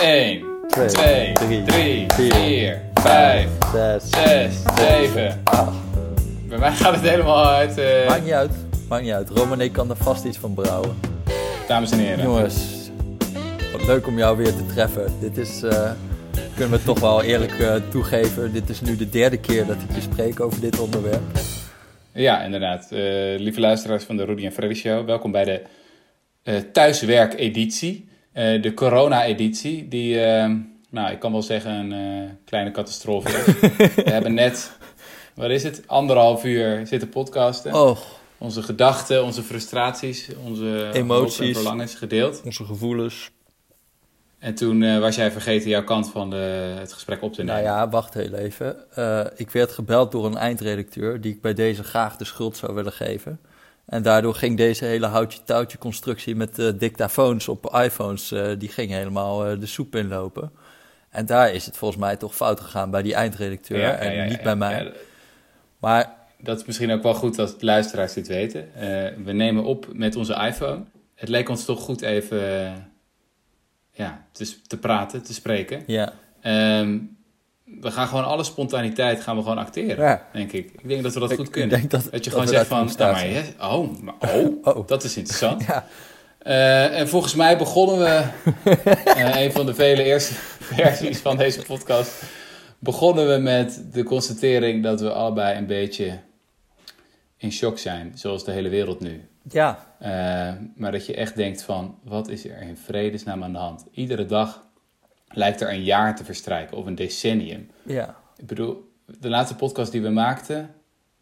1, Twee, 2, drie, 3, vier, 4, 5, Zes. 6, 7. acht. Bij mij gaat het helemaal uit. eh, Maakt niet uit. Maakt niet uit. Romane kan er vast iets van brouwen. dames en heren. Jongens, wat leuk om jou weer te treffen. Dit is, eh, kunnen we toch wel eerlijk eh, toegeven. Dit is nu de derde keer dat ik je spreek over dit onderwerp. Ja, inderdaad. Lieve luisteraars van de Rudy en Freddy Show, welkom bij de thuiswerk-editie. Eh, de corona-editie, die, eh, nou, ik kan wel zeggen, een eh, kleine catastrofe is. we hebben net, wat is het, anderhalf uur zitten podcasten. Oh, Onze gedachten, onze frustraties, onze Emoties. en verlangens gedeeld. onze gevoelens. En toen eh, was jij vergeten jouw kant van de, het gesprek op te nemen. Nou ja, wacht heel even. Ik werd gebeld door een eindredacteur die ik bij deze graag de schuld zou willen geven. En daardoor ging deze hele houtje-touwtje constructie met eh, dictafoons op iPhones, eh, die ging helemaal eh, de soep inlopen. En daar is het volgens mij toch fout gegaan bij die eindredacteur Ja, en ja, niet bij mij. Maar Dat is misschien ook wel goed de luisteraars dit weten. We nemen op met onze iPhone. Het leek ons toch goed even ja, te, te praten, te spreken. ja, Ehm, we gaan gewoon alle spontaniteit gaan we gewoon acteren, Ja. denk ik. Ik denk dat we dat Ik- goed kunnen. dat- je gewoon zegt van, staat nou, maar, hè, oh, maar, oh, Oh. dat is interessant. ja, Eh, en volgens mij begonnen we, eh, een van de vele eerste versies van deze podcast, begonnen we met de constatering dat we allebei een beetje in shock zijn, zoals de hele wereld nu. ja, Eh, maar dat je echt denkt van, wat is er in vredesnaam aan de hand? Iedere dag lijkt er een jaar te verstrijken of een decennium. ja, Ik bedoel, de laatste podcast die we maakten,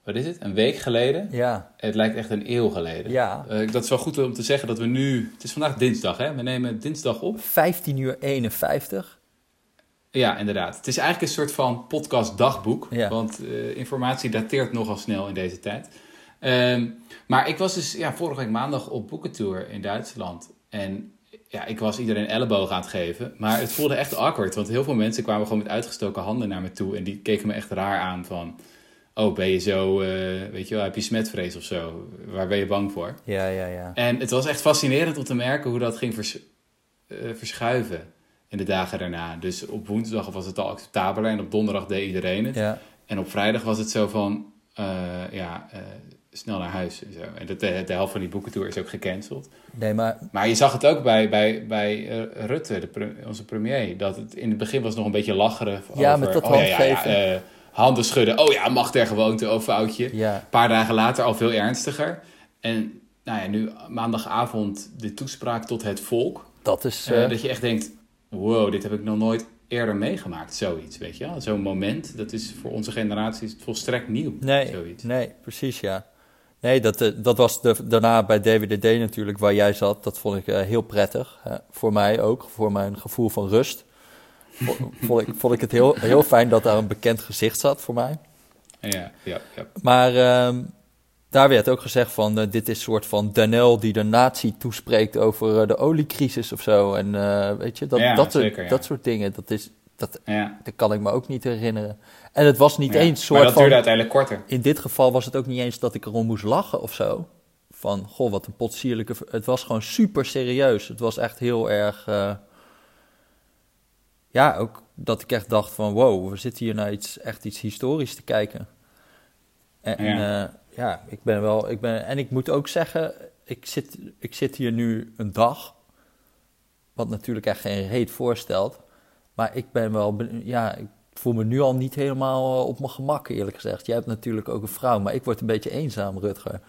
wat is het? Een week geleden? ja, Het lijkt echt een eeuw geleden. ja. Eh, dat is wel goed om te zeggen dat we nu... Het is vandaag dinsdag, hè? We nemen dinsdag op. 15 uur 51. Ja, inderdaad. Het is eigenlijk een soort van podcast dagboek. Ja. Want eh, informatie dateert nogal snel in deze tijd. Ehm, maar ik was dus ja, vorige week maandag op boekentour in Duitsland. En ja, ik was iedereen elleboog aan het geven. Maar het voelde echt awkward. Want heel veel mensen kwamen gewoon met uitgestoken handen naar me toe. En die keken me echt raar aan van... Oh, ben je zo... eh, weet je wel, heb je smetvrees of zo? Waar ben je bang voor? Ja, ja, ja. En het was echt fascinerend om te merken hoe dat ging vers- eh, verschuiven in de dagen daarna. Dus op woensdag was het al acceptabeler en op donderdag deed iedereen het. Ja, En op vrijdag was het zo van, eh, ja, snel naar huis en zo. En de, de, de helft van die boekentour is ook gecanceld. nee, maar Maar je zag het ook bij, bij, bij eh, Rutte, de pre- onze premier. Dat het in het begin was nog een beetje lacheren Ja, over... met dat oh, ja, ja, ja, handgeven. eh, handen schudden. Oh ja, mag der gewoonte, oh foutje. Een paar dagen later al veel ernstiger. En nou ja, nu maandagavond de toespraak tot het volk. dat is... eh, eh, dat je echt denkt, wow, dit heb ik nog nooit eerder meegemaakt. Zoiets, weet je wel. Zo'n moment, dat is voor onze generatie volstrekt nieuw. Nee, Zoiets. nee, precies ja. Nee, dat, eh, dat was de, daarna bij DWDD natuurlijk, waar jij zat. Dat vond ik eh, heel prettig. voor mij ook, voor mijn gevoel van rust. Vo- vond, ik, vond ik het heel, heel fijn dat daar een bekend gezicht zat voor mij. Ja, ja, ja. Maar ehm, daar werd ook gezegd van, eh, dit is een soort van Danel die de natie toespreekt over de oliecrisis of zo. En weet je, dat, Ja, dat, soort, zeker, ja. dat soort dingen, dat, is, dat, ja. dat kan ik me ook niet herinneren. En het was niet Ja. eens soort Maar dat van... duurde uiteindelijk korter. In dit geval was het ook niet eens dat ik erom moest lachen of zo. Van, goh, wat een potsierlijke... Het was gewoon super serieus. Het was echt heel erg... eh, Ja, ook dat ik echt dacht van... Wow, we zitten hier naar iets, echt iets historisch te kijken. En Ja. ja, ja ik ben wel... Ik ben, en ik moet ook zeggen, ik zit, ik zit hier nu een dag... Wat natuurlijk echt geen reet voorstelt. Maar ik ben wel... Ja, ik voel me nu al niet helemaal eh, op mijn gemak, eerlijk gezegd. Jij hebt natuurlijk ook een vrouw, maar ik word een beetje eenzaam, Rutger.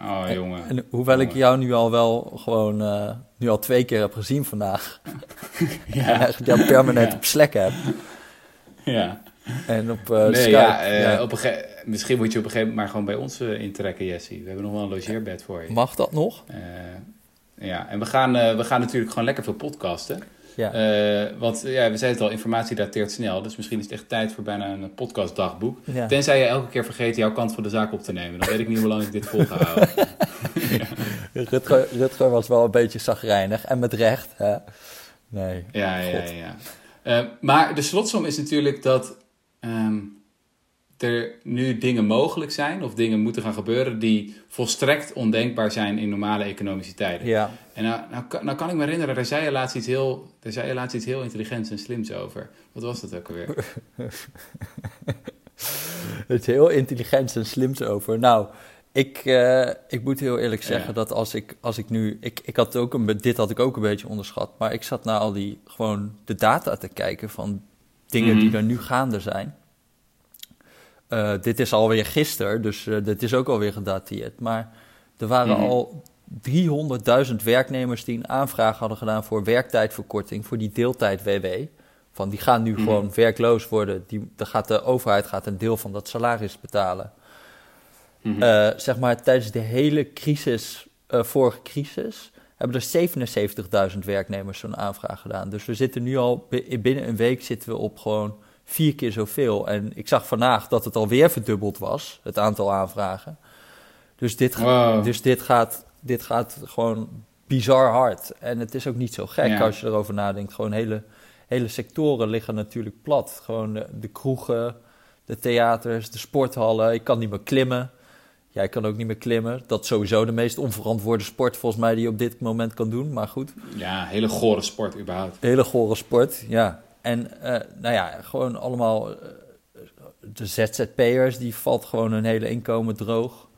Oh, jongen. En hoewel ik jou nu al wel gewoon... eh, nu al twee keer heb gezien vandaag. En Ja, eigenlijk jou permanent Ja. op Slack heb. ja. En op eh Nee, Skype. ja, ja. Op een misschien moet je op een gegeven moment maar gewoon bij ons intrekken, Jessie. We hebben nog wel een logeerbed voor je. Mag dat nog? Ja, en we gaan, we gaan natuurlijk gewoon lekker veel podcasten. Ja. Eh, want ja, we zeiden het al, informatie dateert snel. Dus misschien is het echt tijd voor bijna een podcastdagboek. ja. Tenzij je elke keer vergeet jouw kant van de zaak op te nemen. Dan weet ik niet hoe lang ik dit vol ga houden. Rutger, Rutger was wel een beetje zagrijnig. En met recht, hè? Nee. Ja, God. ja. ja. Eh, maar de slotsom is natuurlijk dat ehm, er nu dingen mogelijk zijn of dingen moeten gaan gebeuren die volstrekt ondenkbaar zijn in normale economische tijden. Ja. En nou, nou, kan- nou kan ik me herinneren, daar zei je laatst iets heel, daar zei je laatst iets heel intelligents en slims over. Wat was dat ook alweer? Het is heel intelligent en slims over. Nou, ik, eh, ik moet heel eerlijk zeggen Ja. dat als ik, als ik nu... Ik, ik had ook een, dit had ik ook een beetje onderschat. Maar ik zat naar al die, gewoon de data te kijken van dingen Mhm. die er nu gaande zijn. Eh, dit is alweer gisteren, dus eh, dit is ook alweer gedateerd. Maar er waren Mhm. al 300.000 werknemers die een aanvraag hadden gedaan voor werktijdverkorting, voor die deeltijd-WW. Van die gaan nu Mhm. gewoon werkloos worden. Die, dan gaat de overheid gaat een deel van dat salaris betalen. Mhm. Eh, zeg maar tijdens de hele crisis, vorige crisis, hebben er 77.000 werknemers zo'n aanvraag gedaan. Dus we zitten nu al, bi- binnen een week zitten we op gewoon vier keer zoveel. En ik zag vandaag dat het alweer verdubbeld was, het aantal aanvragen. Dus dit, ga- Wow. dus dit, gaat, dit gaat gewoon bizar hard. En het is ook niet zo gek Ja. als je erover nadenkt. Gewoon hele, hele sectoren liggen natuurlijk plat. Gewoon de, de kroegen, de theaters, de sporthallen. Ik kan niet meer klimmen. Jij kan ook niet meer klimmen. Dat is sowieso de meest onverantwoorde sport volgens mij die je op dit moment kan doen. Maar goed, Ja, hele gore sport überhaupt. hele gore sport, ja. En eh, nou ja, gewoon allemaal eh, de ZZP'ers, die valt gewoon hun hele inkomen droog.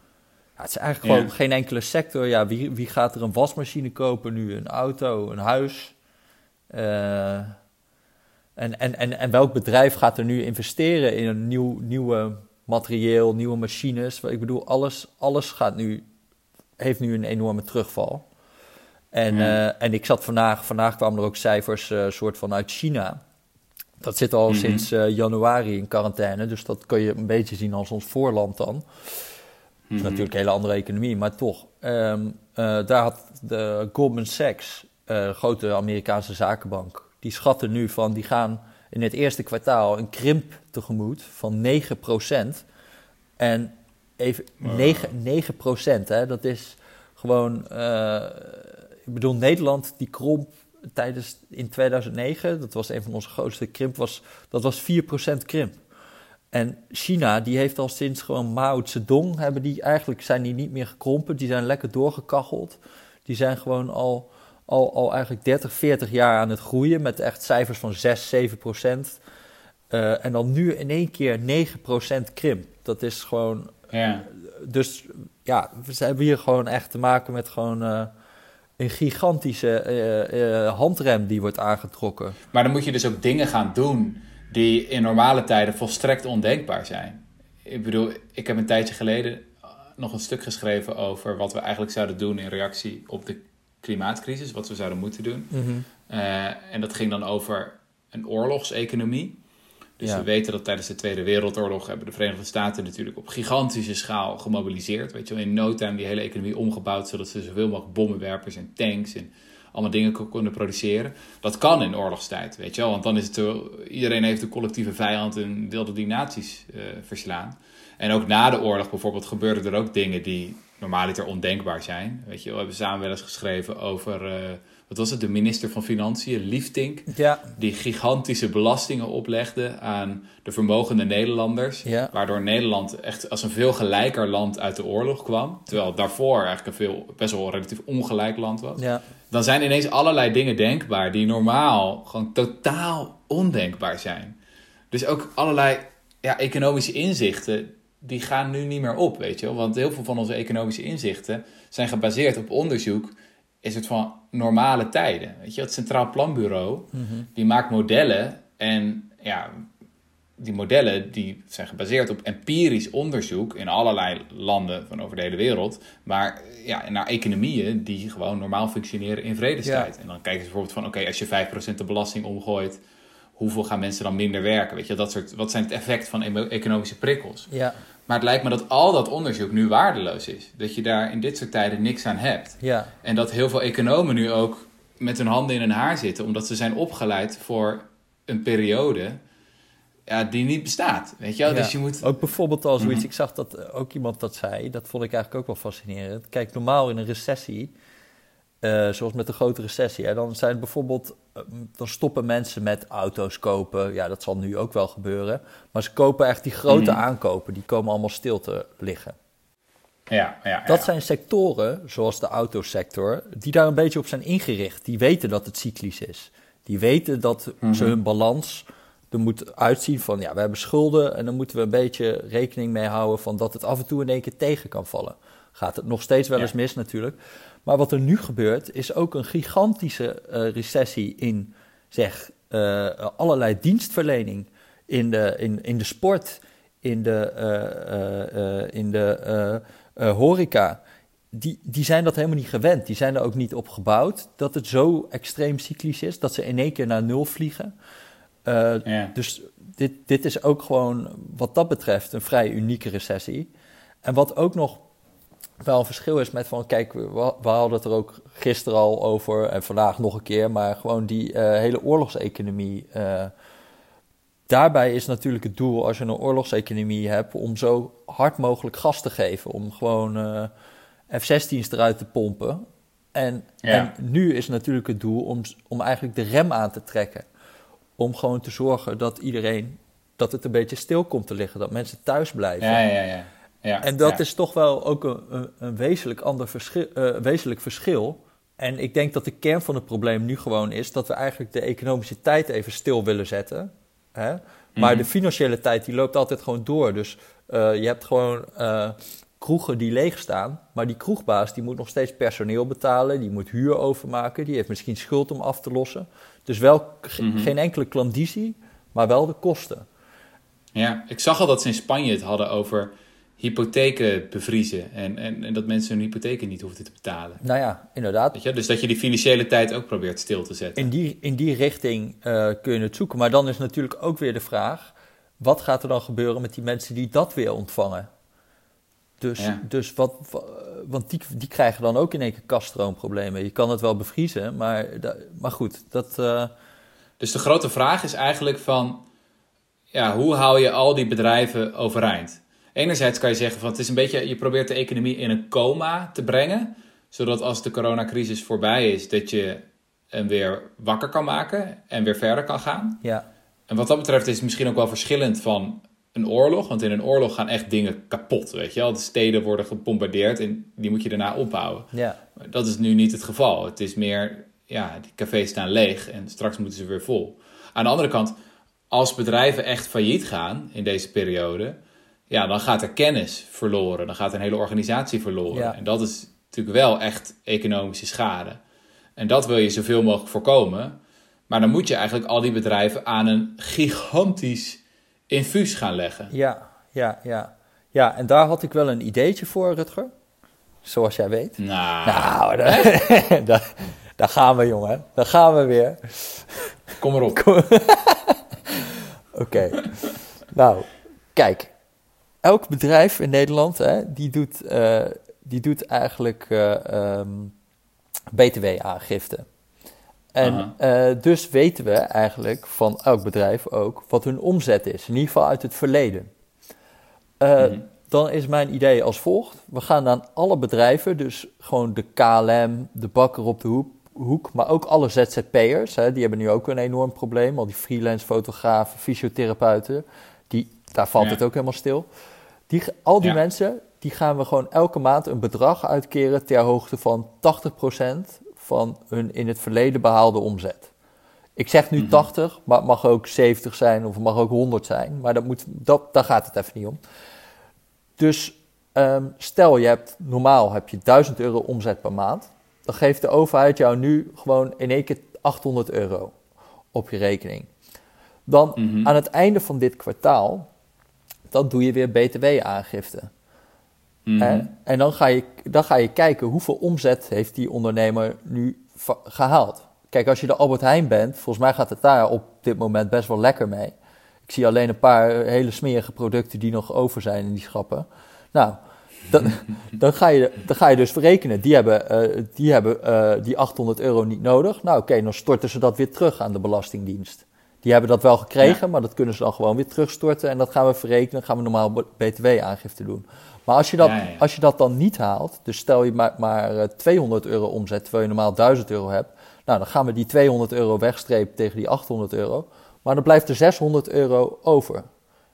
Ja, het is eigenlijk Ja. gewoon geen enkele sector. Ja, wie, wie gaat er een wasmachine kopen nu? Een auto, een huis? Eh, en, en, en, en welk bedrijf gaat er nu investeren in een nieuw nieuwe materieel, nieuwe machines? Ik bedoel, alles, alles gaat nu, heeft nu een enorme terugval. En, Ja. en ik zat vandaag, vandaag kwamen er ook cijfers eh, soort van uit China. Dat zit al Mhm. sinds eh, januari in quarantaine, dus dat kun je een beetje zien als ons voorland dan. Het is natuurlijk een hele andere economie, maar toch. Ehm, eh, daar had de Goldman Sachs, eh, de grote Amerikaanse zakenbank, die schatten nu van, die gaan in het eerste kwartaal een krimp tegemoet van 9%. En even Wow. 9, 9%, hè, dat is gewoon, ik bedoel, Nederland die kromp tijdens in 2009, dat was een van onze grootste krimp, was, dat was 4% krimp. En China, die heeft al sinds gewoon Mao Zedong, hebben die, eigenlijk zijn die niet meer gekrompen, die zijn lekker doorgekacheld. Die zijn gewoon al, al, al eigenlijk 30, 40 jaar aan het groeien met echt cijfers van 6, 7 procent. Eh, en dan nu in één keer 9 procent krimp. Dat is gewoon, Ja. dus ja, we hebben hier gewoon echt te maken met gewoon eh, een gigantische eh, eh, handrem die wordt aangetrokken. Maar dan moet je dus ook dingen gaan doen die in normale tijden volstrekt ondenkbaar zijn. Ik bedoel, ik heb een tijdje geleden nog een stuk geschreven over wat we eigenlijk zouden doen in reactie op de klimaatcrisis, wat we zouden moeten doen. Eh, en dat ging dan over een oorlogseconomie. Dus Ja. we weten dat tijdens de Tweede Wereldoorlog hebben de Verenigde Staten natuurlijk op gigantische schaal gemobiliseerd. Weet je wel, in no time die hele economie omgebouwd, zodat ze zoveel mogelijk bommenwerpers en tanks en allemaal dingen kon- konden produceren. Dat kan in oorlogstijd, weet je wel. Want dan is het iedereen heeft een collectieve vijand en wilde die naties eh, verslaan. En ook na de oorlog bijvoorbeeld gebeurden er ook dingen die normaaliter ondenkbaar zijn. Weet je, wel, we hebben samen wel eens geschreven over, eh, wat was het, de minister van Financiën, Liefdink Ja, die gigantische belastingen oplegde aan de vermogende Nederlanders. Ja. Waardoor Nederland echt als een veel gelijker land uit de oorlog kwam. Terwijl daarvoor eigenlijk een veel, best wel een relatief ongelijk land was. ja, Dan zijn ineens allerlei dingen denkbaar die normaal gewoon totaal ondenkbaar zijn. Dus ook allerlei ja, economische inzichten, die gaan nu niet meer op, weet je wel. Want heel veel van onze economische inzichten zijn gebaseerd op onderzoek is het van normale tijden. Weet je, het Centraal Planbureau, die maakt modellen en ja, die modellen die zijn gebaseerd op empirisch onderzoek in allerlei landen van over de hele wereld, maar ja, naar economieën die gewoon normaal functioneren in vredestijd. En dan kijken ze bijvoorbeeld van, oké, als je 5% de belasting omgooit, hoeveel gaan mensen dan minder werken? Weet je, dat soort, wat zijn het effect van economische prikkels? ja, Maar het lijkt me dat al dat onderzoek nu waardeloos is. Dat je daar in dit soort tijden niks aan hebt. ja. En dat heel veel economen nu ook met hun handen in hun haar zitten, omdat ze zijn opgeleid voor een periode ja, die niet bestaat. Weet je wel? Ja. Dus je moet. Ook bijvoorbeeld als zoiets, Mhm. ik zag dat eh, ook iemand dat zei, dat vond ik eigenlijk ook wel fascinerend. Kijk, normaal in een recessie, eh, zoals met de grote recessie, hè, dan zijn bijvoorbeeld, eh, dan stoppen mensen met auto's kopen. Ja, dat zal nu ook wel gebeuren. Maar ze kopen echt die grote Mhm. aankopen, die komen allemaal stil te liggen. Ja, ja, Dat ja. zijn sectoren, zoals de autosector, die daar een beetje op zijn ingericht. Die weten dat het cyclisch is. Die weten dat Mhm. ze hun balans er moet uitzien van, ja, we hebben schulden en dan moeten we een beetje rekening mee houden van dat het af en toe in één keer tegen kan vallen. Gaat het nog steeds wel eens mis natuurlijk. Maar wat er nu gebeurt, is ook een gigantische eh, recessie in, zeg, eh, allerlei dienstverlening. In de, in, in de sport, in de, eh, in de horeca. Die, die zijn dat helemaal niet gewend. Die zijn er ook niet op gebouwd dat het zo extreem cyclisch is dat ze in één keer naar nul vliegen. Ja. dus dit, dit is ook gewoon wat dat betreft een vrij unieke recessie. En wat ook nog wel een verschil is met van, kijk, we, we hadden het er ook gisteren al over en vandaag nog een keer, maar gewoon die eh, hele oorlogseconomie. eh, daarbij is natuurlijk het doel, als je een oorlogseconomie hebt, om zo hard mogelijk gas te geven. Om gewoon eh, F-16's eruit te pompen. En, Ja. en nu is natuurlijk het doel om, om eigenlijk de rem aan te trekken. Om gewoon te zorgen dat iedereen, dat het een beetje stil komt te liggen. Dat mensen thuis blijven. Ja, ja, ja. Ja. En dat ja. is toch wel ook een, een, wezenlijk, ander verschil, eh, wezenlijk verschil. En ik denk dat de kern van het probleem nu gewoon is dat we eigenlijk de economische tijd even stil willen zetten. Hè? Maar Mhm. de financiële tijd die loopt altijd gewoon door. Dus eh, je hebt gewoon eh, kroegen die leeg staan. Maar die kroegbaas die moet nog steeds personeel betalen. Die moet huur overmaken. Die heeft misschien schuld om af te lossen. Dus wel Mhm. geen enkele klandizie, maar wel de kosten. Ja, ik zag al dat ze in Spanje het hadden over hypotheken bevriezen. En, en, en dat mensen hun hypotheken niet hoefden te betalen. Nou ja, inderdaad. Weet je? Dus dat je die financiële tijd ook probeert stil te zetten. In die, in die richting eh, kun je het zoeken. Maar dan is natuurlijk ook weer de vraag: wat gaat er dan gebeuren met die mensen die dat weer ontvangen? Dus, Ja. dus wat, wa- want die, die krijgen dan ook in één keer kaststroomproblemen. Je kan het wel bevriezen, maar, maar goed, dat. eh, Dus de grote vraag is eigenlijk van... Ja, hoe hou je al die bedrijven overeind? Enerzijds kan je zeggen van het is een beetje... Je probeert de economie in een coma te brengen. Zodat als de coronacrisis voorbij is... dat je hem weer wakker kan maken en weer verder kan gaan. ja, En wat dat betreft is het misschien ook wel verschillend van een oorlog. Want in een oorlog gaan echt dingen kapot, weet je wel. De steden worden gebombardeerd en die moet je daarna opbouwen. ja, Maar Dat is nu niet het geval. Het is meer, ja, die cafés staan leeg en straks moeten ze weer vol. Aan de andere kant, als bedrijven echt failliet gaan in deze periode, ja, dan gaat er kennis verloren. Dan gaat een hele organisatie verloren. Ja. En dat is natuurlijk wel echt economische schade. En dat wil je zoveel mogelijk voorkomen. Maar dan moet je eigenlijk al die bedrijven aan een gigantisch infuus gaan leggen. ja, ja, ja. Ja, en daar had ik wel een ideetje voor, Rutger. Zoals jij weet. Nou, Nou, daar, daar, gaan we, jongen. Daar gaan we weer. kom maar op. Oké. nou, kijk. Elk bedrijf in Nederland, hè, die, doet, eh, die doet eigenlijk eh, ehm, btw-aangifte. En eh, dus weten we eigenlijk van elk bedrijf ook wat hun omzet is. In ieder geval uit het verleden. Mhm. Dan is mijn idee als volgt. We gaan aan alle bedrijven, dus gewoon de KLM, de bakker op de hoek, hoek maar ook alle ZZP'ers. Hè, die hebben nu ook een enorm probleem. Al die freelance fotografen, fysiotherapeuten, die, daar valt Ja. het ook helemaal stil. Die, al die Ja. mensen, die gaan we gewoon elke maand een bedrag uitkeren ter hoogte van 80% van hun in het verleden behaalde omzet. Ik zeg nu Mhm. 80, maar het mag ook 70 zijn of het mag ook 100 zijn. Maar dat moet, dat, daar gaat het even niet om. Dus ehm, stel je hebt normaal heb je 1000 euro omzet per maand. Dan geeft de overheid jou nu gewoon in één keer 800 euro op je rekening. Dan Mhm. aan het einde van dit kwartaal, dan doe je weer btw-aangifte. Mhm. Hè? En dan ga, je, dan ga je kijken hoeveel omzet heeft die ondernemer nu gehaald. Kijk, als je de Albert Heijn bent, volgens mij gaat het daar op dit moment best wel lekker mee. Ik zie alleen een paar hele smerige producten die nog over zijn in die schappen. Nou, dan, dan, ga, je, dan ga je dus verrekenen. Die hebben, eh, die, hebben eh, die 800 euro niet nodig. Nou oké, dan storten ze dat weer terug aan de Belastingdienst. Die hebben dat wel gekregen, maar dat kunnen ze dan gewoon weer terugstorten. En dat gaan we verrekenen, gaan we normaal btw-aangifte doen. Maar als je, dat, als je dat dan niet haalt, dus stel je maar, maar 200 euro omzet, terwijl je normaal 1000 euro hebt. Nou, dan gaan we die 200 euro wegstrepen tegen die 800 euro. Maar dan blijft er 600 euro over.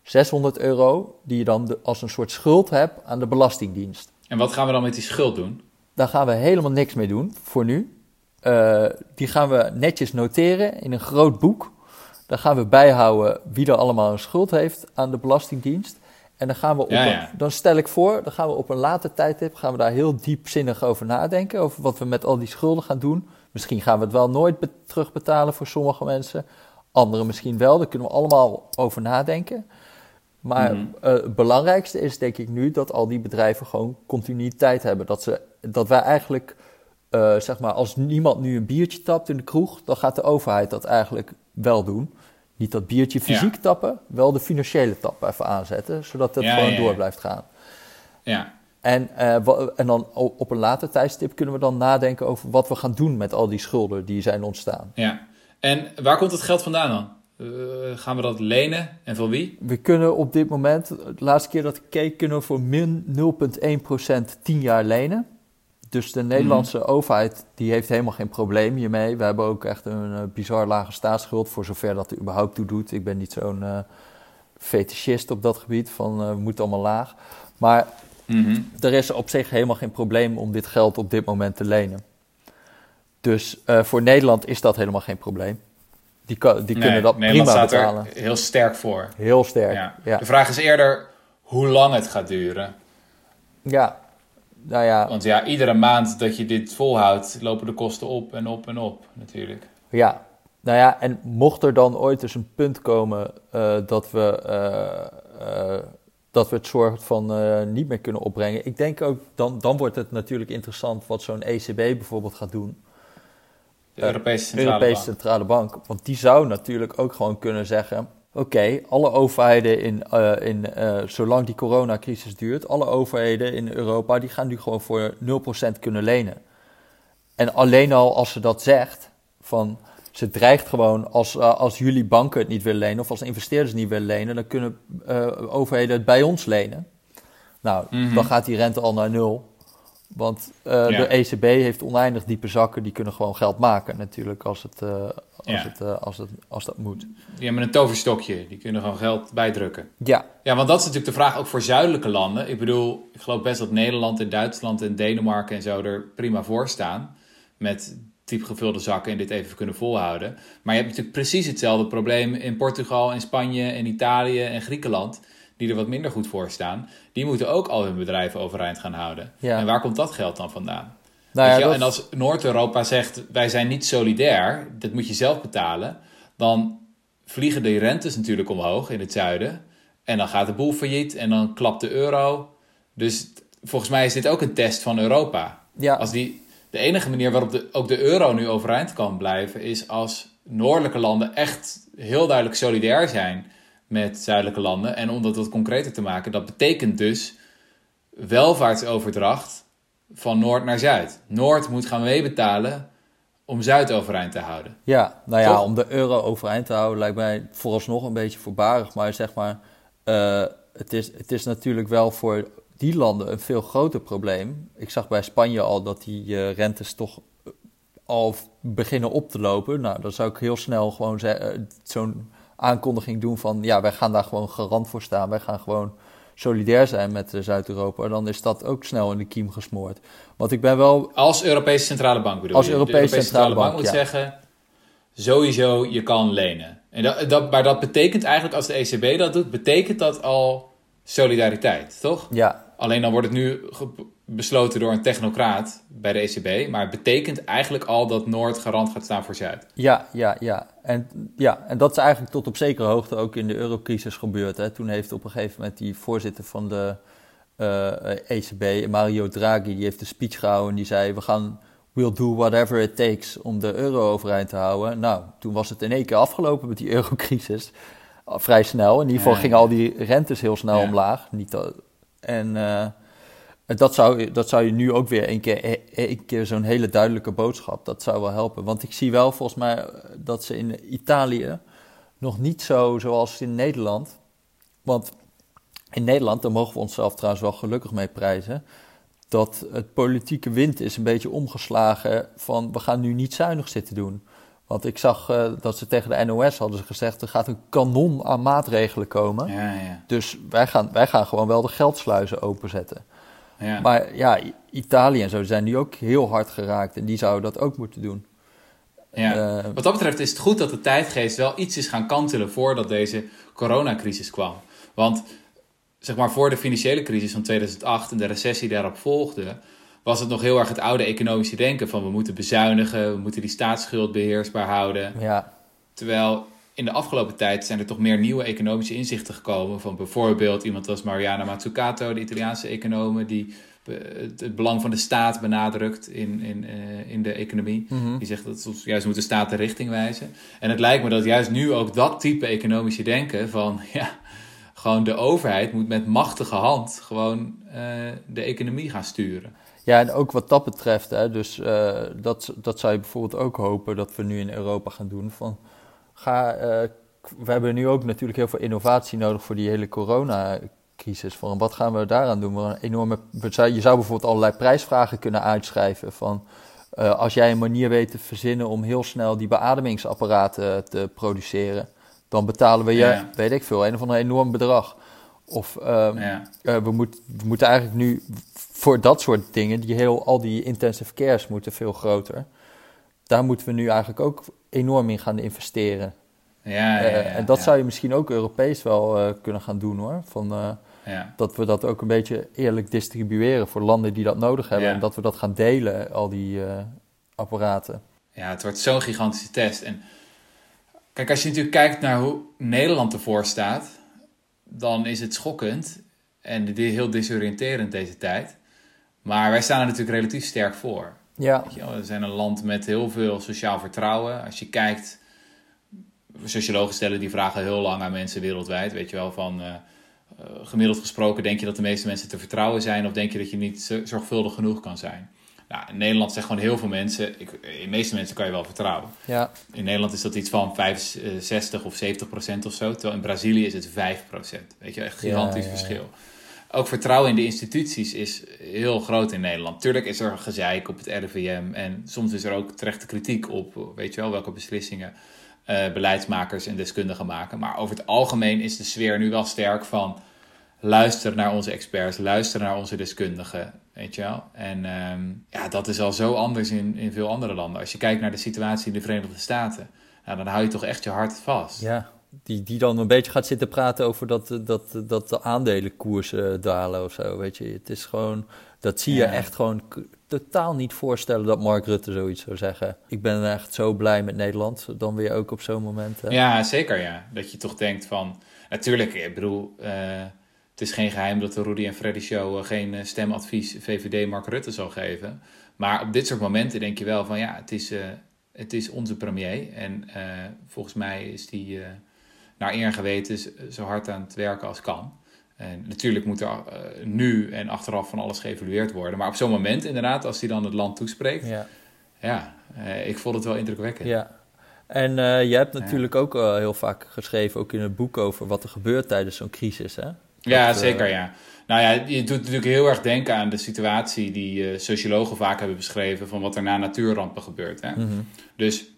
600 euro die je dan als een soort schuld hebt aan de Belastingdienst. En wat gaan we dan met die schuld doen? Daar gaan we helemaal niks mee doen voor nu. Uh, die gaan we netjes noteren in een groot boek. Daar gaan we bijhouden wie er allemaal een schuld heeft aan de Belastingdienst. En dan gaan we op Een, dan stel ik voor, dan gaan we op een later tijdstip gaan we daar heel diepzinnig over nadenken. Over wat we met al die schulden gaan doen. Misschien gaan we het wel nooit terugbetalen voor sommige mensen. Anderen misschien wel. Daar kunnen we allemaal over nadenken. Maar mhm. eh, het belangrijkste is denk ik nu dat al die bedrijven gewoon continuïteit hebben. Dat, ze, dat wij eigenlijk, uh, zeg maar, als niemand nu een biertje tapt in de kroeg, dan gaat de overheid dat eigenlijk wel doen. Niet dat biertje fysiek tappen, wel de financiële tap even aanzetten, zodat het gewoon door blijft gaan. Ja. En, uh, en dan op een later tijdstip kunnen we dan nadenken over wat we gaan doen met al die schulden die zijn ontstaan. Ja. En waar komt het geld vandaan dan? Uh, gaan we dat lenen en van wie? We kunnen op dit moment, de laatste keer dat ik keek, kunnen we voor min 0,1% 10 jaar lenen. Dus de Nederlandse overheid die heeft helemaal geen probleem hiermee. We hebben ook echt een uh, bizar lage staatsschuld, voor zover dat er überhaupt toe doet. Ik ben niet zo'n uh, fetischist op dat gebied van uh, we moeten allemaal laag. Maar mhm. er is op zich helemaal geen probleem om dit geld op dit moment te lenen. Dus voor Nederland is dat helemaal geen probleem. Die, die kunnen dat Nederland prima staat betalen. Er heel sterk voor. Heel sterk. Ja. De vraag is eerder hoe lang het gaat duren. Ja, nou ja. Want ja, iedere maand dat je dit volhoudt, lopen de kosten op en op en op natuurlijk. Ja, nou ja, en mocht er dan ooit eens een punt komen uh, dat, we, uh, uh, dat we het soort van niet meer kunnen opbrengen. Ik denk ook, dan, dan wordt het natuurlijk interessant wat zo'n ECB bijvoorbeeld gaat doen. De Europese Centrale, Europese Bank. Centrale Bank. Want die zou natuurlijk ook gewoon kunnen zeggen Oké, alle overheden in, uh, in uh, zolang die coronacrisis duurt, alle overheden in Europa, die gaan nu gewoon voor 0% kunnen lenen. En alleen al als ze dat zegt, van ze dreigt gewoon, als, uh, als jullie banken het niet willen lenen of als investeerders niet willen lenen, dan kunnen overheden het bij ons lenen. Nou, mm -hmm. dan gaat die rente al naar nul. Want de ECB heeft oneindig diepe zakken, die kunnen gewoon geld maken natuurlijk als, het, als, ja. het, uh, als, het, als dat moet. Die hebben een toverstokje, die kunnen gewoon geld bijdrukken. Ja. Ja, want dat is natuurlijk de vraag ook voor zuidelijke landen. Ik bedoel, ik geloof best dat Nederland en Duitsland en Denemarken en zo er prima voor staan. Met diep gevulde zakken en dit even kunnen volhouden. Maar je hebt natuurlijk precies hetzelfde probleem in Portugal, in Spanje, in Italië en Griekenland die er wat minder goed voor staan, die moeten ook al hun bedrijven overeind gaan houden. Ja. En waar komt dat geld dan vandaan? Nou ja, dat... En als Noord-Europa zegt, wij zijn niet solidair, dat moet je zelf betalen, dan vliegen de rentes natuurlijk omhoog in het zuiden. En dan gaat de boel failliet en dan klapt de euro. Dus volgens mij is dit ook een test van Europa. Ja. Als die, de enige manier waarop de, ook de euro nu overeind kan blijven, is als noordelijke landen echt heel duidelijk solidair zijn met zuidelijke landen. En om dat wat concreter te maken, dat betekent dus welvaartsoverdracht van Noord naar Zuid. Noord moet gaan meebetalen om Zuid overeind te houden. Ja, nou ja, om de euro overeind te houden lijkt mij vooralsnog een beetje voorbarig. Maar zeg maar, uh, het, is, het is natuurlijk wel voor die landen een veel groter probleem. Ik zag bij Spanje al dat die uh, rentes toch al beginnen op te lopen. Nou, dan zou ik heel snel gewoon zo'n aankondiging doen van ja, wij gaan daar gewoon garant voor staan. Wij gaan gewoon solidair zijn met eh, Zuid-Europa, dan is dat ook snel in de kiem gesmoord. Want ik ben wel. Als Europese Centrale Bank bedoel als je? Europese, Europese Centrale, Bank, moet zeggen: sowieso je kan lenen. En dat, dat, maar dat betekent eigenlijk, als de ECB dat doet, betekent dat al solidariteit, toch? Ja. Alleen dan wordt het nu besloten door een technocraat bij de ECB. Maar het betekent eigenlijk al dat Noord garant gaat staan voor Zuid. Ja, ja, ja. En, ja, en dat is eigenlijk tot op zekere hoogte ook in de eurocrisis gebeurd. Hè. Toen heeft op een gegeven moment die voorzitter van de uh, eh, ECB, Mario Draghi, die heeft een speech gehouden en die zei: We gaan, we'll do whatever it takes om de euro overeind te houden. Nou, toen was het in één keer afgelopen met die eurocrisis. Vrij snel. In ieder geval gingen al die rentes heel snel omlaag. Niet, en. Uh, dat zou, dat zou je nu ook weer een keer, een keer zo'n hele duidelijke boodschap, dat zou wel helpen. Want ik zie wel volgens mij dat ze in Italië, nog niet zo zoals in Nederland. Want in Nederland, daar mogen we onszelf trouwens wel gelukkig mee prijzen, dat het politieke wind is een beetje omgeslagen van we gaan nu niet zuinig zitten doen. Want ik zag uh, dat ze tegen de NOS hadden ze gezegd er gaat een kanon aan maatregelen komen. Ja, ja. Dus wij gaan, wij gaan gewoon wel de geldsluizen openzetten. Ja. Maar ja, Italië en zo zijn die ook heel hard geraakt en die zouden dat ook moeten doen. Ja. Eh, Wat dat betreft is het goed dat de tijdgeest wel iets is gaan kantelen voordat deze coronacrisis kwam. Want zeg maar voor de financiële crisis van 2008 en de recessie daarop volgde, was het nog heel erg het oude economische denken van we moeten bezuinigen, we moeten die staatsschuld beheersbaar houden. ja, Terwijl in de afgelopen tijd zijn er toch meer nieuwe economische inzichten gekomen. Van bijvoorbeeld iemand als Mariana Mazzucato, de Italiaanse econoom, die eh, het, belang van de staat benadrukt in, in, eh, in de economie. Mhm. Die zegt dat soms juist moet de staat de richting wijzen. En het lijkt me dat juist nu ook dat type economische denken van ja, gewoon de overheid moet met machtige hand gewoon eh, de economie gaan sturen. Ja, en ook wat dat betreft, hè, dus dat, dat zou je bijvoorbeeld ook hopen dat we nu in Europa gaan doen. Van, ga, eh, we hebben nu ook natuurlijk heel veel innovatie nodig voor die hele coronacrisis. Van, wat gaan we daaraan doen? We een enorme, je zou bijvoorbeeld allerlei prijsvragen kunnen uitschrijven. Van, eh, als jij een manier weet te verzinnen om heel snel die beademingsapparaten te produceren, dan betalen we je, Ja. weet ik veel, een of ander enorm bedrag. Of ehm, Ja, eh, we, moet, we moeten eigenlijk nu voor dat soort dingen, die heel, al die intensive cares moeten veel groter. Daar moeten we nu eigenlijk ook enorm in gaan investeren. ja, ja, ja, Eh, en dat zou je misschien ook Europees wel eh, kunnen gaan doen hoor. Van, eh, Ja. dat we dat ook een beetje eerlijk distribueren voor landen die dat nodig hebben. En dat we dat gaan delen, al die apparaten. Ja, het wordt zo'n gigantische test. En kijk, als je natuurlijk kijkt naar hoe Nederland ervoor staat, dan is het schokkend en heel desoriënterend deze tijd. Maar wij staan er natuurlijk relatief sterk voor. Ja, wel, we zijn een land met heel veel sociaal vertrouwen. Als je kijkt, sociologen stellen die vragen heel lang aan mensen wereldwijd. Weet je wel, van eh, eh, gemiddeld gesproken denk je dat de meeste mensen te vertrouwen zijn of denk je dat je niet zo- zorgvuldig genoeg kan zijn? Nou, in Nederland zeggen gewoon heel veel mensen, ik, in de meeste mensen kan je wel vertrouwen. ja, In Nederland is dat iets van 65 of 70 procent of zo. Terwijl in Brazilië is het 5 procent. Weet je, echt gigantisch ja, ja. verschil. Ook vertrouwen in de instituties is heel groot in Nederland. Tuurlijk is er gezeik op het RIVM. En soms is er ook terechte kritiek op, weet je wel, welke beslissingen eh, beleidsmakers en deskundigen maken. Maar over het algemeen is de sfeer nu wel sterk van luister naar onze experts, luister naar onze deskundigen, weet je wel. En ehm, ja, dat is al zo anders in, in veel andere landen. Als je kijkt naar de situatie in de Verenigde Staten, nou, dan hou je toch echt je hart vast. ja. Die, die dan een beetje gaat zitten praten over dat, dat, dat de aandelenkoersen dalen of zo. Weet je, het is gewoon, dat zie je Ja. echt gewoon totaal niet voorstellen dat Mark Rutte zoiets zou zeggen. Ik ben echt zo blij met Nederland, dan weer ook op zo'n moment. hè. Ja, zeker ja. Dat je toch denkt van... Natuurlijk, ik bedoel... eh, het is geen geheim dat de Rudy en Freddy Show eh, geen eh, stemadvies VVD Mark Rutte zal geven. Maar op dit soort momenten denk je wel van... Ja, het is, het is onze premier. En volgens mij is die naar eer en geweten zo hard aan het werken als kan. En natuurlijk moet er eh, nu en achteraf van alles geëvalueerd worden. Maar op zo'n moment inderdaad, als hij dan het land toespreekt... Ja, Ja, eh, ik vond het wel indrukwekkend. ja. En eh, je hebt natuurlijk ook heel vaak geschreven, ook in het boek, over wat er gebeurt tijdens zo'n crisis. Hè? Ja, Dat, zeker ja. Nou ja, je doet natuurlijk heel erg denken aan de situatie die sociologen vaak hebben beschreven van wat er na natuurrampen gebeurt. Hè? Mhm. Dus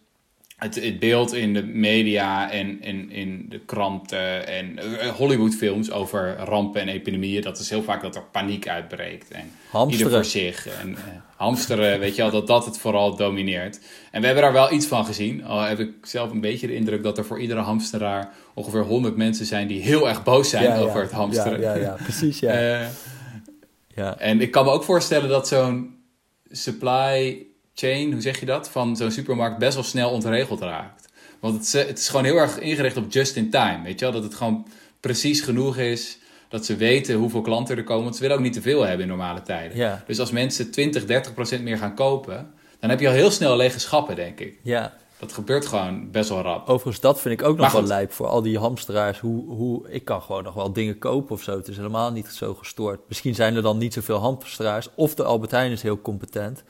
het, het beeld in de media en in, in de kranten en eh, Hollywoodfilms over rampen en epidemieën, dat is heel vaak dat er paniek uitbreekt. En ieder Hamsteren. voor zich. En eh, hamsteren, weet je wel, dat dat het vooral domineert. En we hebben daar wel iets van gezien. Al heb ik zelf een beetje de indruk dat er voor iedere hamsteraar ongeveer 100 mensen zijn die heel erg boos zijn Ja, ja. over het hamsteren. Ja, ja, ja, precies, ja. Eh, ja. en ik kan me ook voorstellen dat zo'n supply chain, hoe zeg je dat, van zo'n supermarkt best wel snel ontregeld raakt. Want het, is- het is gewoon heel erg ingericht op just in time, weet je wel? Dat het gewoon precies genoeg is, dat ze weten hoeveel klanten er komen. Want ze willen ook niet te veel hebben in normale tijden. Ja. Dus als mensen 20, 30 procent meer gaan kopen, dan heb je al heel snel lege schappen, denk ik. ja. Dat gebeurt gewoon best wel rap. Overigens, dat vind ik ook nog wel lijp voor al die hamsteraars. Hoe, hoe, ik kan gewoon nog wel dingen kopen of zo. Het is helemaal niet zo gestoord. Misschien zijn er dan niet zoveel hamsteraars. Of de Albert Heijn is heel competent.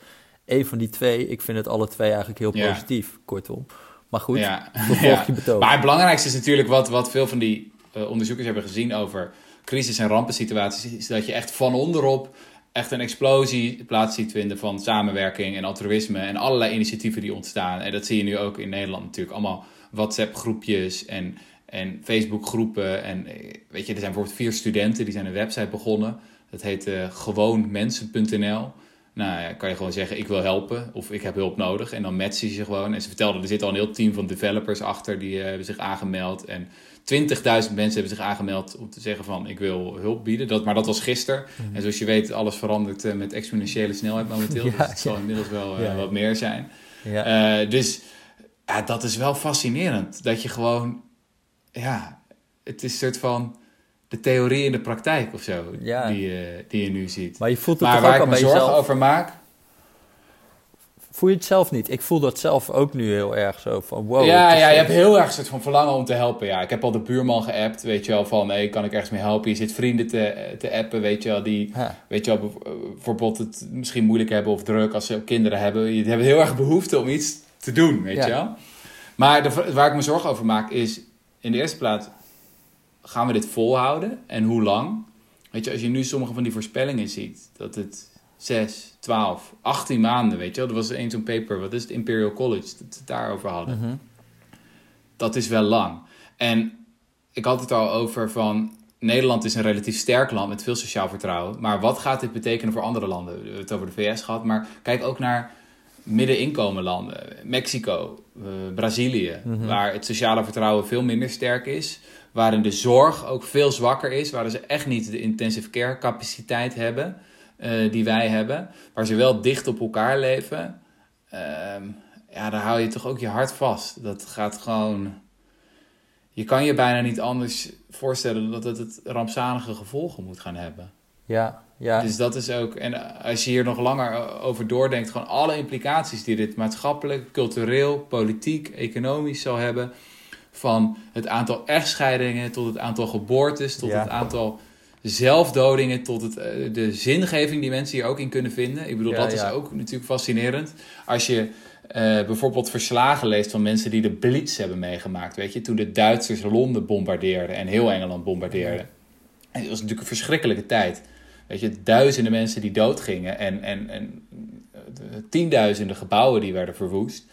Eén van die twee, ik vind het alle twee eigenlijk heel Ja. positief, kortom. Maar goed, Ja. vervolg je betoog. Maar het belangrijkste is natuurlijk wat, wat veel van die eh, onderzoekers hebben gezien over crisis- en rampensituaties, is dat je echt van onderop echt een explosie plaats ziet vinden van samenwerking en altruïsme en allerlei initiatieven die ontstaan. En dat zie je nu ook in Nederland natuurlijk. Allemaal WhatsApp-groepjes en, en Facebook-groepen. En eh, weet je, er zijn bijvoorbeeld vier studenten die zijn een website begonnen. Dat heet eh, gewoonmensen.nl. Nou ja, kan je gewoon zeggen, ik wil helpen of ik heb hulp nodig. En dan matchen ze je gewoon. En ze vertelden, er zit al een heel team van developers achter, die eh, hebben zich aangemeld. En 20.000 mensen hebben zich aangemeld om te zeggen van, ik wil hulp bieden. Dat, maar dat was gisteren. En zoals je weet, alles verandert eh, met exponentiële snelheid momenteel. Ja, dus het zal ja. inmiddels wel eh, Ja, wat meer zijn. ja. Dus ja, dat is wel fascinerend. Dat je gewoon, ja, het is een soort van de theorie in de praktijk of zo, Ja. die, je- die je nu ziet. maar je voelt het Maar toch ook waar al ik me zorgen jezelf. over maak, Voel je het zelf niet? Ik voel dat zelf ook nu heel erg zo van wow. ja, ja, je hebt heel erg een soort van verlangen om te helpen. Ja, ik heb al de buurman geappt, weet je wel, van hey, kan ik ergens mee helpen? Je zit vrienden te, te appen, weet je wel, die, weet je wel, eh, bijvoorbeeld het misschien moeilijk hebben of druk als ze ook kinderen hebben. Je hebt heel erg behoefte om iets te doen, weet Ja. je wel. Maar de, waar ik me zorgen over maak is, in de eerste plaats, gaan we dit volhouden en hoe lang? Weet je, als je nu sommige van die voorspellingen ziet, dat het 6, 12, 18 maanden, weet je wel. Er was één zo'n paper, wat is het, Imperial College, dat we het daarover hadden Mhm. dat is wel lang. En ik had het al over van Nederland is een relatief sterk land met veel sociaal vertrouwen. Maar wat gaat dit betekenen voor andere landen? We hebben het over de VS gehad, maar kijk ook naar middeninkomenlanden. Mexico, eh, Brazilië, Mhm. waar het sociale vertrouwen veel minder sterk is. Waarin de zorg ook veel zwakker is. Waar ze echt niet de intensive care capaciteit hebben eh, die wij hebben. Waar ze wel dicht op elkaar leven. Ehm, ja, daar hou je toch ook je hart vast. Dat gaat gewoon. Je kan je bijna niet anders voorstellen dat het, het rampzalige gevolgen moet gaan hebben. Ja, ja. Dus dat is ook. En als je hier nog langer over doordenkt, gewoon alle implicaties die dit maatschappelijk, cultureel, politiek, economisch zal hebben. Van het aantal echtscheidingen tot het aantal geboortes, tot Ja. het aantal zelfdodingen, tot het, eh, de zingeving die mensen hier ook in kunnen vinden. Ik bedoel, Ja, dat ja. is ook natuurlijk fascinerend. Als je eh, bijvoorbeeld verslagen leest van mensen die de Blitz hebben meegemaakt. Weet je, toen de Duitsers Londen bombardeerden en heel Engeland bombardeerden. En het was natuurlijk een verschrikkelijke tijd. Weet je, duizenden mensen die doodgingen en, en, en eh, tienduizenden gebouwen die werden verwoest.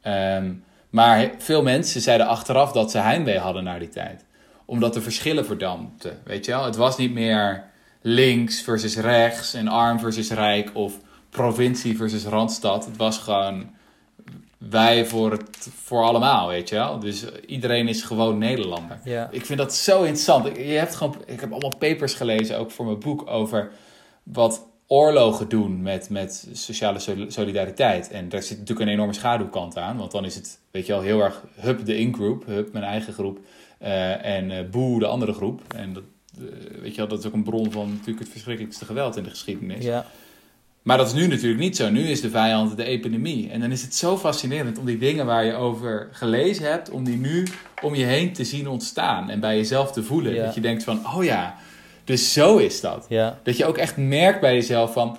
Ehm, maar veel mensen zeiden achteraf dat ze heimwee hadden naar die tijd. Omdat de verschillen verdampten. Weet je wel? Het was niet meer links versus rechts en arm versus rijk of provincie versus randstad. Het was gewoon wij voor, het, voor allemaal, weet je wel. Dus iedereen is gewoon Nederlander. ja. Ik vind dat zo interessant. Je hebt gewoon, ik heb allemaal papers gelezen, ook voor mijn boek, over wat oorlogen doen met, met sociale sol- solidariteit. En daar zit natuurlijk een enorme schaduwkant aan. Want dan is het, weet je wel, heel erg hup de in-groep, hup mijn eigen groep. eh, en eh boe de andere groep. En dat, eh, weet je wel, dat is ook een bron van natuurlijk het verschrikkelijkste geweld in de geschiedenis. ja. Maar dat is nu natuurlijk niet zo. Nu is de vijand de epidemie. En dan is het zo fascinerend om die dingen waar je over gelezen hebt, om die nu om je heen te zien ontstaan en bij jezelf te voelen. Ja. Dat je denkt van, oh ja, dus zo is dat. ja. Dat je ook echt merkt bij jezelf van,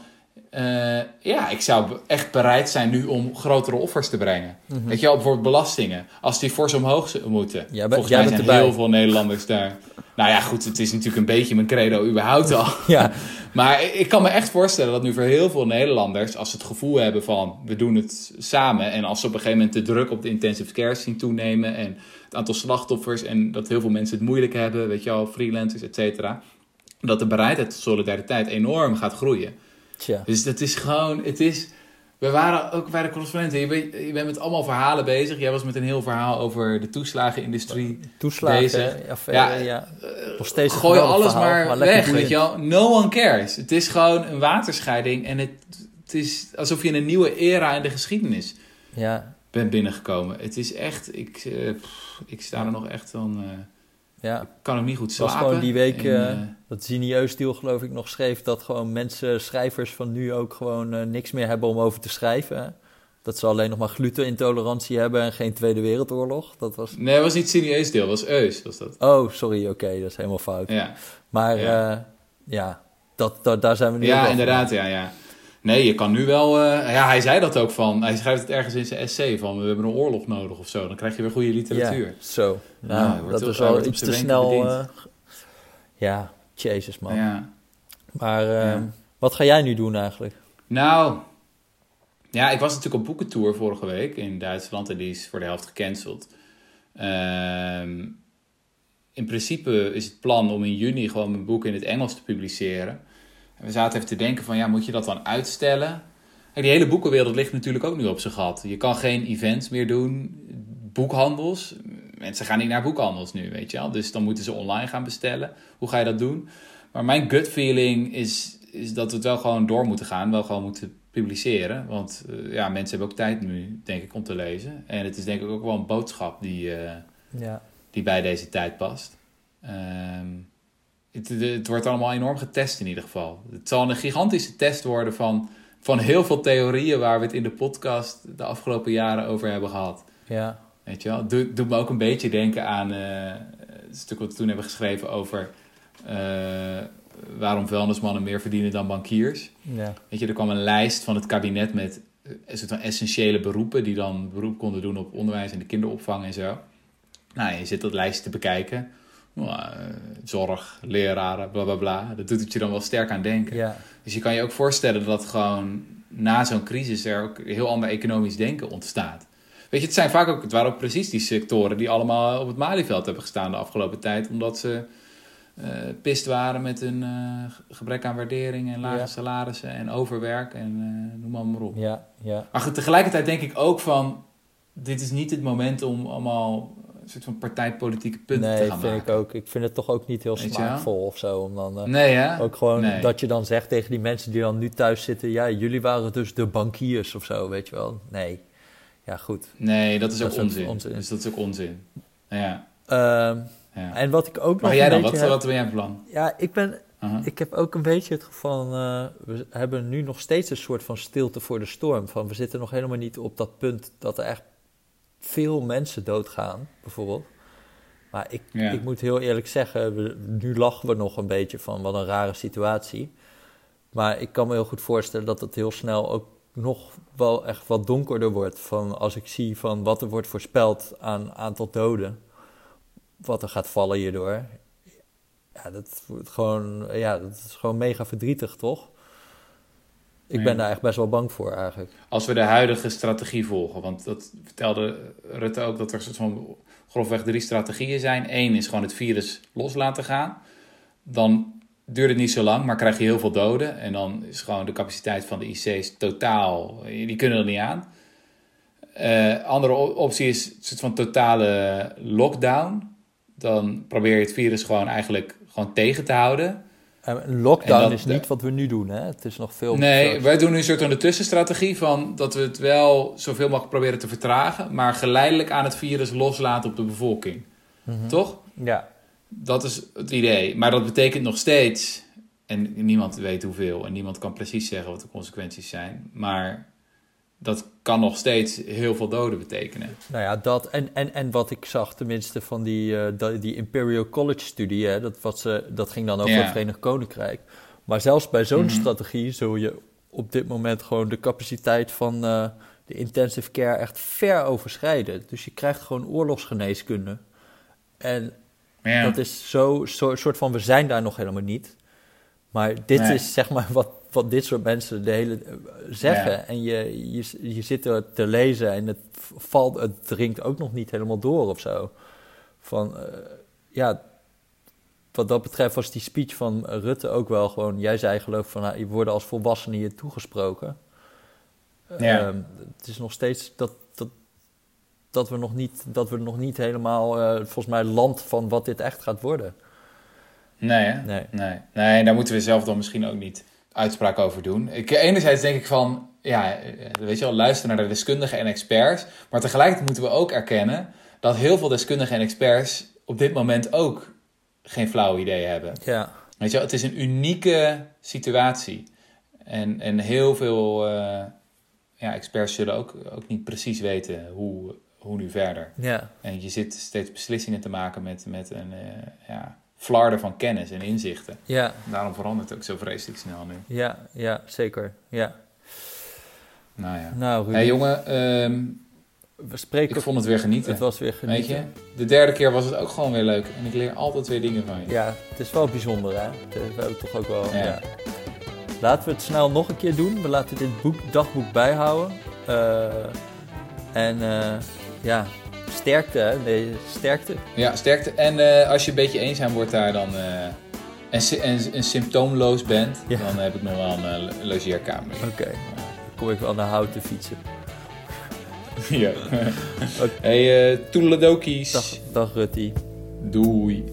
eh, ja, ik zou echt bereid zijn nu om grotere offers te brengen. Mhm. Weet je wel, bijvoorbeeld belastingen. Als die fors omhoog moeten. Volgens jij mij zijn erbij. heel veel Nederlanders daar. Nou ja, goed, het is natuurlijk een beetje mijn credo überhaupt al. ja. Maar ik kan me echt voorstellen dat nu voor heel veel Nederlanders, als ze het gevoel hebben van we doen het samen en als ze op een gegeven moment de druk op de intensive care zien toenemen en het aantal slachtoffers en dat heel veel mensen het moeilijk hebben, weet je wel, freelancers, et cetera, dat de bereidheid tot solidariteit enorm gaat groeien. Tja. Dus dat is gewoon, het is. We waren ook bij de correspondenten. Je bent, je bent met allemaal verhalen bezig. Jij was met een heel verhaal over de toeslagenindustrie. Toeslagen. Bezig. Ja, Ja. Nog steeds een Gooi alles verhaal, maar, weg, boeiend. weet je wel. No one cares. Het is gewoon een waterscheiding. En het, het is alsof je in een nieuwe era in de geschiedenis Ja, bent binnengekomen. Het is echt, ik, eh, pff, ik sta er nog echt van, eh, ja. ik kan ook niet goed Het was slapen. gewoon die week En, eh, eh, dat Zinieus deal geloof ik nog schreef... dat gewoon mensen, schrijvers van nu ook gewoon eh, niks meer hebben om over te schrijven. hè. Dat ze alleen nog maar glutenintolerantie hebben en geen Tweede Wereldoorlog. Dat was... nee, was niet Sinieus deel, het was Eus, was dat. Oh, sorry, oké, dat is helemaal fout. Ja, Maar Ja. ja, ja dat, dat, daar zijn we nu ja inderdaad, ja, ja. Nee, je kan nu wel... eh, ja, hij zei dat ook van... Hij schrijft het ergens in zijn essay van... We hebben een oorlog nodig of zo. Dan krijg je weer goede literatuur. Ja, zo. Nou, Nou, dat is wel iets te snel. eh, ja, jezus man. Ja. Maar eh, wat ga jij nu doen eigenlijk? Nou, ja, ik was natuurlijk op boekentour vorige week in Duitsland en die is voor de helft gecanceld. Ehm, in principe is het plan om in juni gewoon mijn boek in het Engels te publiceren. En we zaten even te denken van, ja, moet je dat dan uitstellen? Die hele boekenwereld ligt natuurlijk ook nu op zijn gat. Je kan geen events meer doen, boekhandels. Mensen gaan niet naar boekhandels nu, weet je wel. Dus dan moeten ze online gaan bestellen. Hoe ga je dat doen? Maar mijn gut feeling is, is dat we het wel gewoon door moeten gaan. Wel gewoon moeten publiceren. Want eh, ja, mensen hebben ook tijd nu, denk ik, om te lezen. En het is denk ik ook wel een boodschap die, eh, Ja, die bij deze tijd past. Ehm, het, het, wordt allemaal enorm getest in ieder geval. Het zal een gigantische test worden van, van heel veel theorieën waar we het in de podcast de afgelopen jaren over hebben gehad. ja, Weet je wel? Doe, doet me ook een beetje denken aan eh, het stuk wat we toen hebben geschreven over eh, waarom vuilnismannen meer verdienen dan bankiers. ja, Weet je, er kwam een lijst van het kabinet met eh, een soort van essentiële beroepen die dan beroep konden doen op onderwijs en de kinderopvang en zo. Nou, je zit dat lijstje te bekijken. Nou, eh, zorg, leraren, bla bla bla. Dat doet het je dan wel sterk aan denken. ja, Dus je kan je ook voorstellen dat gewoon na zo'n crisis er ook heel ander economisch denken ontstaat. Weet je, het zijn vaak ook, het waren ook precies die sectoren die allemaal op het Malieveld hebben gestaan de afgelopen tijd, omdat ze eh pist waren met hun eh, gebrek aan waardering en lage Ja. salarissen en overwerk en eh, noem maar, maar op. ja, ja. Maar goed, tegelijkertijd denk ik ook van, dit is niet het moment om allemaal een soort van partijpolitieke punten te Nee, gaan vind maken. ik ook. Ik vind het toch ook niet heel Weet smaakvol of zo. Om dan, eh, Nee, hè? Ook gewoon Nee. dat je dan zegt tegen die mensen die dan nu thuis zitten... ja, jullie waren dus de bankiers of zo, weet je wel. Nee. Ja, goed. Nee, dat is Dat ook is ook onzin. Dus dat is ook onzin. Ja, Ehm, ja. en wat ik ook nog Maar jij dan? Wat, heb- wat ben jij van plan? Ja, ik ben... Ik heb ook een beetje het gevoel van... eh, we hebben nu nog steeds een soort van stilte voor de storm. Van, we zitten nog helemaal niet op dat punt dat er echt veel mensen doodgaan, bijvoorbeeld. Maar ik, Ja. ik moet heel eerlijk zeggen, we- nu lachen we nog een beetje van wat een rare situatie. Maar ik kan me heel goed voorstellen dat het heel snel ook nog wel echt wat donkerder wordt. Van als ik zie van wat er wordt voorspeld aan aantal doden. Wat er gaat vallen hierdoor. Ja, dat, wordt gewoon, ja, dat is gewoon mega verdrietig, toch? Ik ben daar echt best wel bang voor eigenlijk. Als we de huidige strategie volgen, want dat vertelde Rutte ook dat er soort van grofweg drie strategieën zijn. Eén is gewoon het virus los laten gaan. Dan duurt het niet zo lang, maar krijg je heel veel doden. En dan is gewoon de capaciteit van de IC's totaal, die kunnen er niet aan. Eh, andere optie is een soort van totale lockdown. Dan probeer je het virus gewoon eigenlijk gewoon tegen te houden. En een lockdown dat- is niet wat we nu doen, hè? Het is nog veel... Nee, wij doen nu een soort van de tussenstrategie van dat we het wel zoveel mogelijk proberen te vertragen, maar geleidelijk aan het virus loslaten op de bevolking. Mhm. Toch? Ja, Dat is het idee. Maar dat betekent nog steeds, en niemand weet hoeveel en niemand kan precies zeggen wat de consequenties zijn, maar dat kan nog steeds heel veel doden betekenen. nou ja, dat. En, en, en wat ik zag, tenminste, van die, dat- die Imperial College studie, hè, dat, wat ze, dat ging dan over Ja. het Verenigd Koninkrijk. Maar zelfs bij zo'n Mhm. strategie zul je op dit moment gewoon de capaciteit van eh, de intensive care echt ver overschrijden. Dus je krijgt gewoon oorlogsgeneeskunde. En Ja. Dat is zo, zo soort van, we zijn daar nog helemaal niet. Maar dit Nee. is zeg maar wat, wat dit soort mensen de hele eh, zeggen. Ja. En je, je, je zit er te lezen en het valt, het dringt ook nog niet helemaal door of zo. Van, eh, ja, wat dat betreft was die speech van Rutte ook wel gewoon, jij zei geloof ik van, nou, je worden als volwassenen hier toegesproken. Ja. Ehm, het is nog steeds dat, dat, dat, we nog niet, dat we nog niet helemaal, eh, volgens mij, land van wat dit echt gaat worden. Nee, hè? Nee. Nee. nee, daar moeten we zelf dan misschien ook niet uitspraak over doen. Ik, enerzijds denk ik van, ja, weet je wel, luisteren naar de deskundigen en experts. Maar tegelijkertijd moeten we ook erkennen dat heel veel deskundigen en experts op dit moment ook geen flauw idee hebben. Ja, Weet je wel, het is een unieke situatie. En, en heel veel eh, ja, experts zullen ook, ook niet precies weten hoe, hoe nu verder. ja, En je zit steeds beslissingen te maken met, met een eh ja, flarden van kennis en inzichten. ja, Daarom verandert het ook zo vreselijk snel nu. ja, ja, zeker. Ja. Nou ja. Nou, hey, jongen, ehm, we spreken... ik vond het weer genieten. Het was weer Weet genieten. je, de derde keer was het ook gewoon weer leuk. En ik leer altijd weer dingen van je. Ja, het is wel bijzonder, hè? We hebben toch ook wel... Ja. Ja. Laten we het snel nog een keer doen. We laten dit boek, dagboek bijhouden. Eh, en eh, ja, sterkte, hè? Nee, sterkte. Ja, sterkte. En eh, als je een beetje eenzaam wordt daar dan, eh, en, en, en symptoomloos bent, Ja. dan heb ik nog wel een eh, logeerkamer. Oké, dan kom ik wel naar houten fietsen. ja. hey, eh toedeledokies. Dag, dag Rutty. Doei.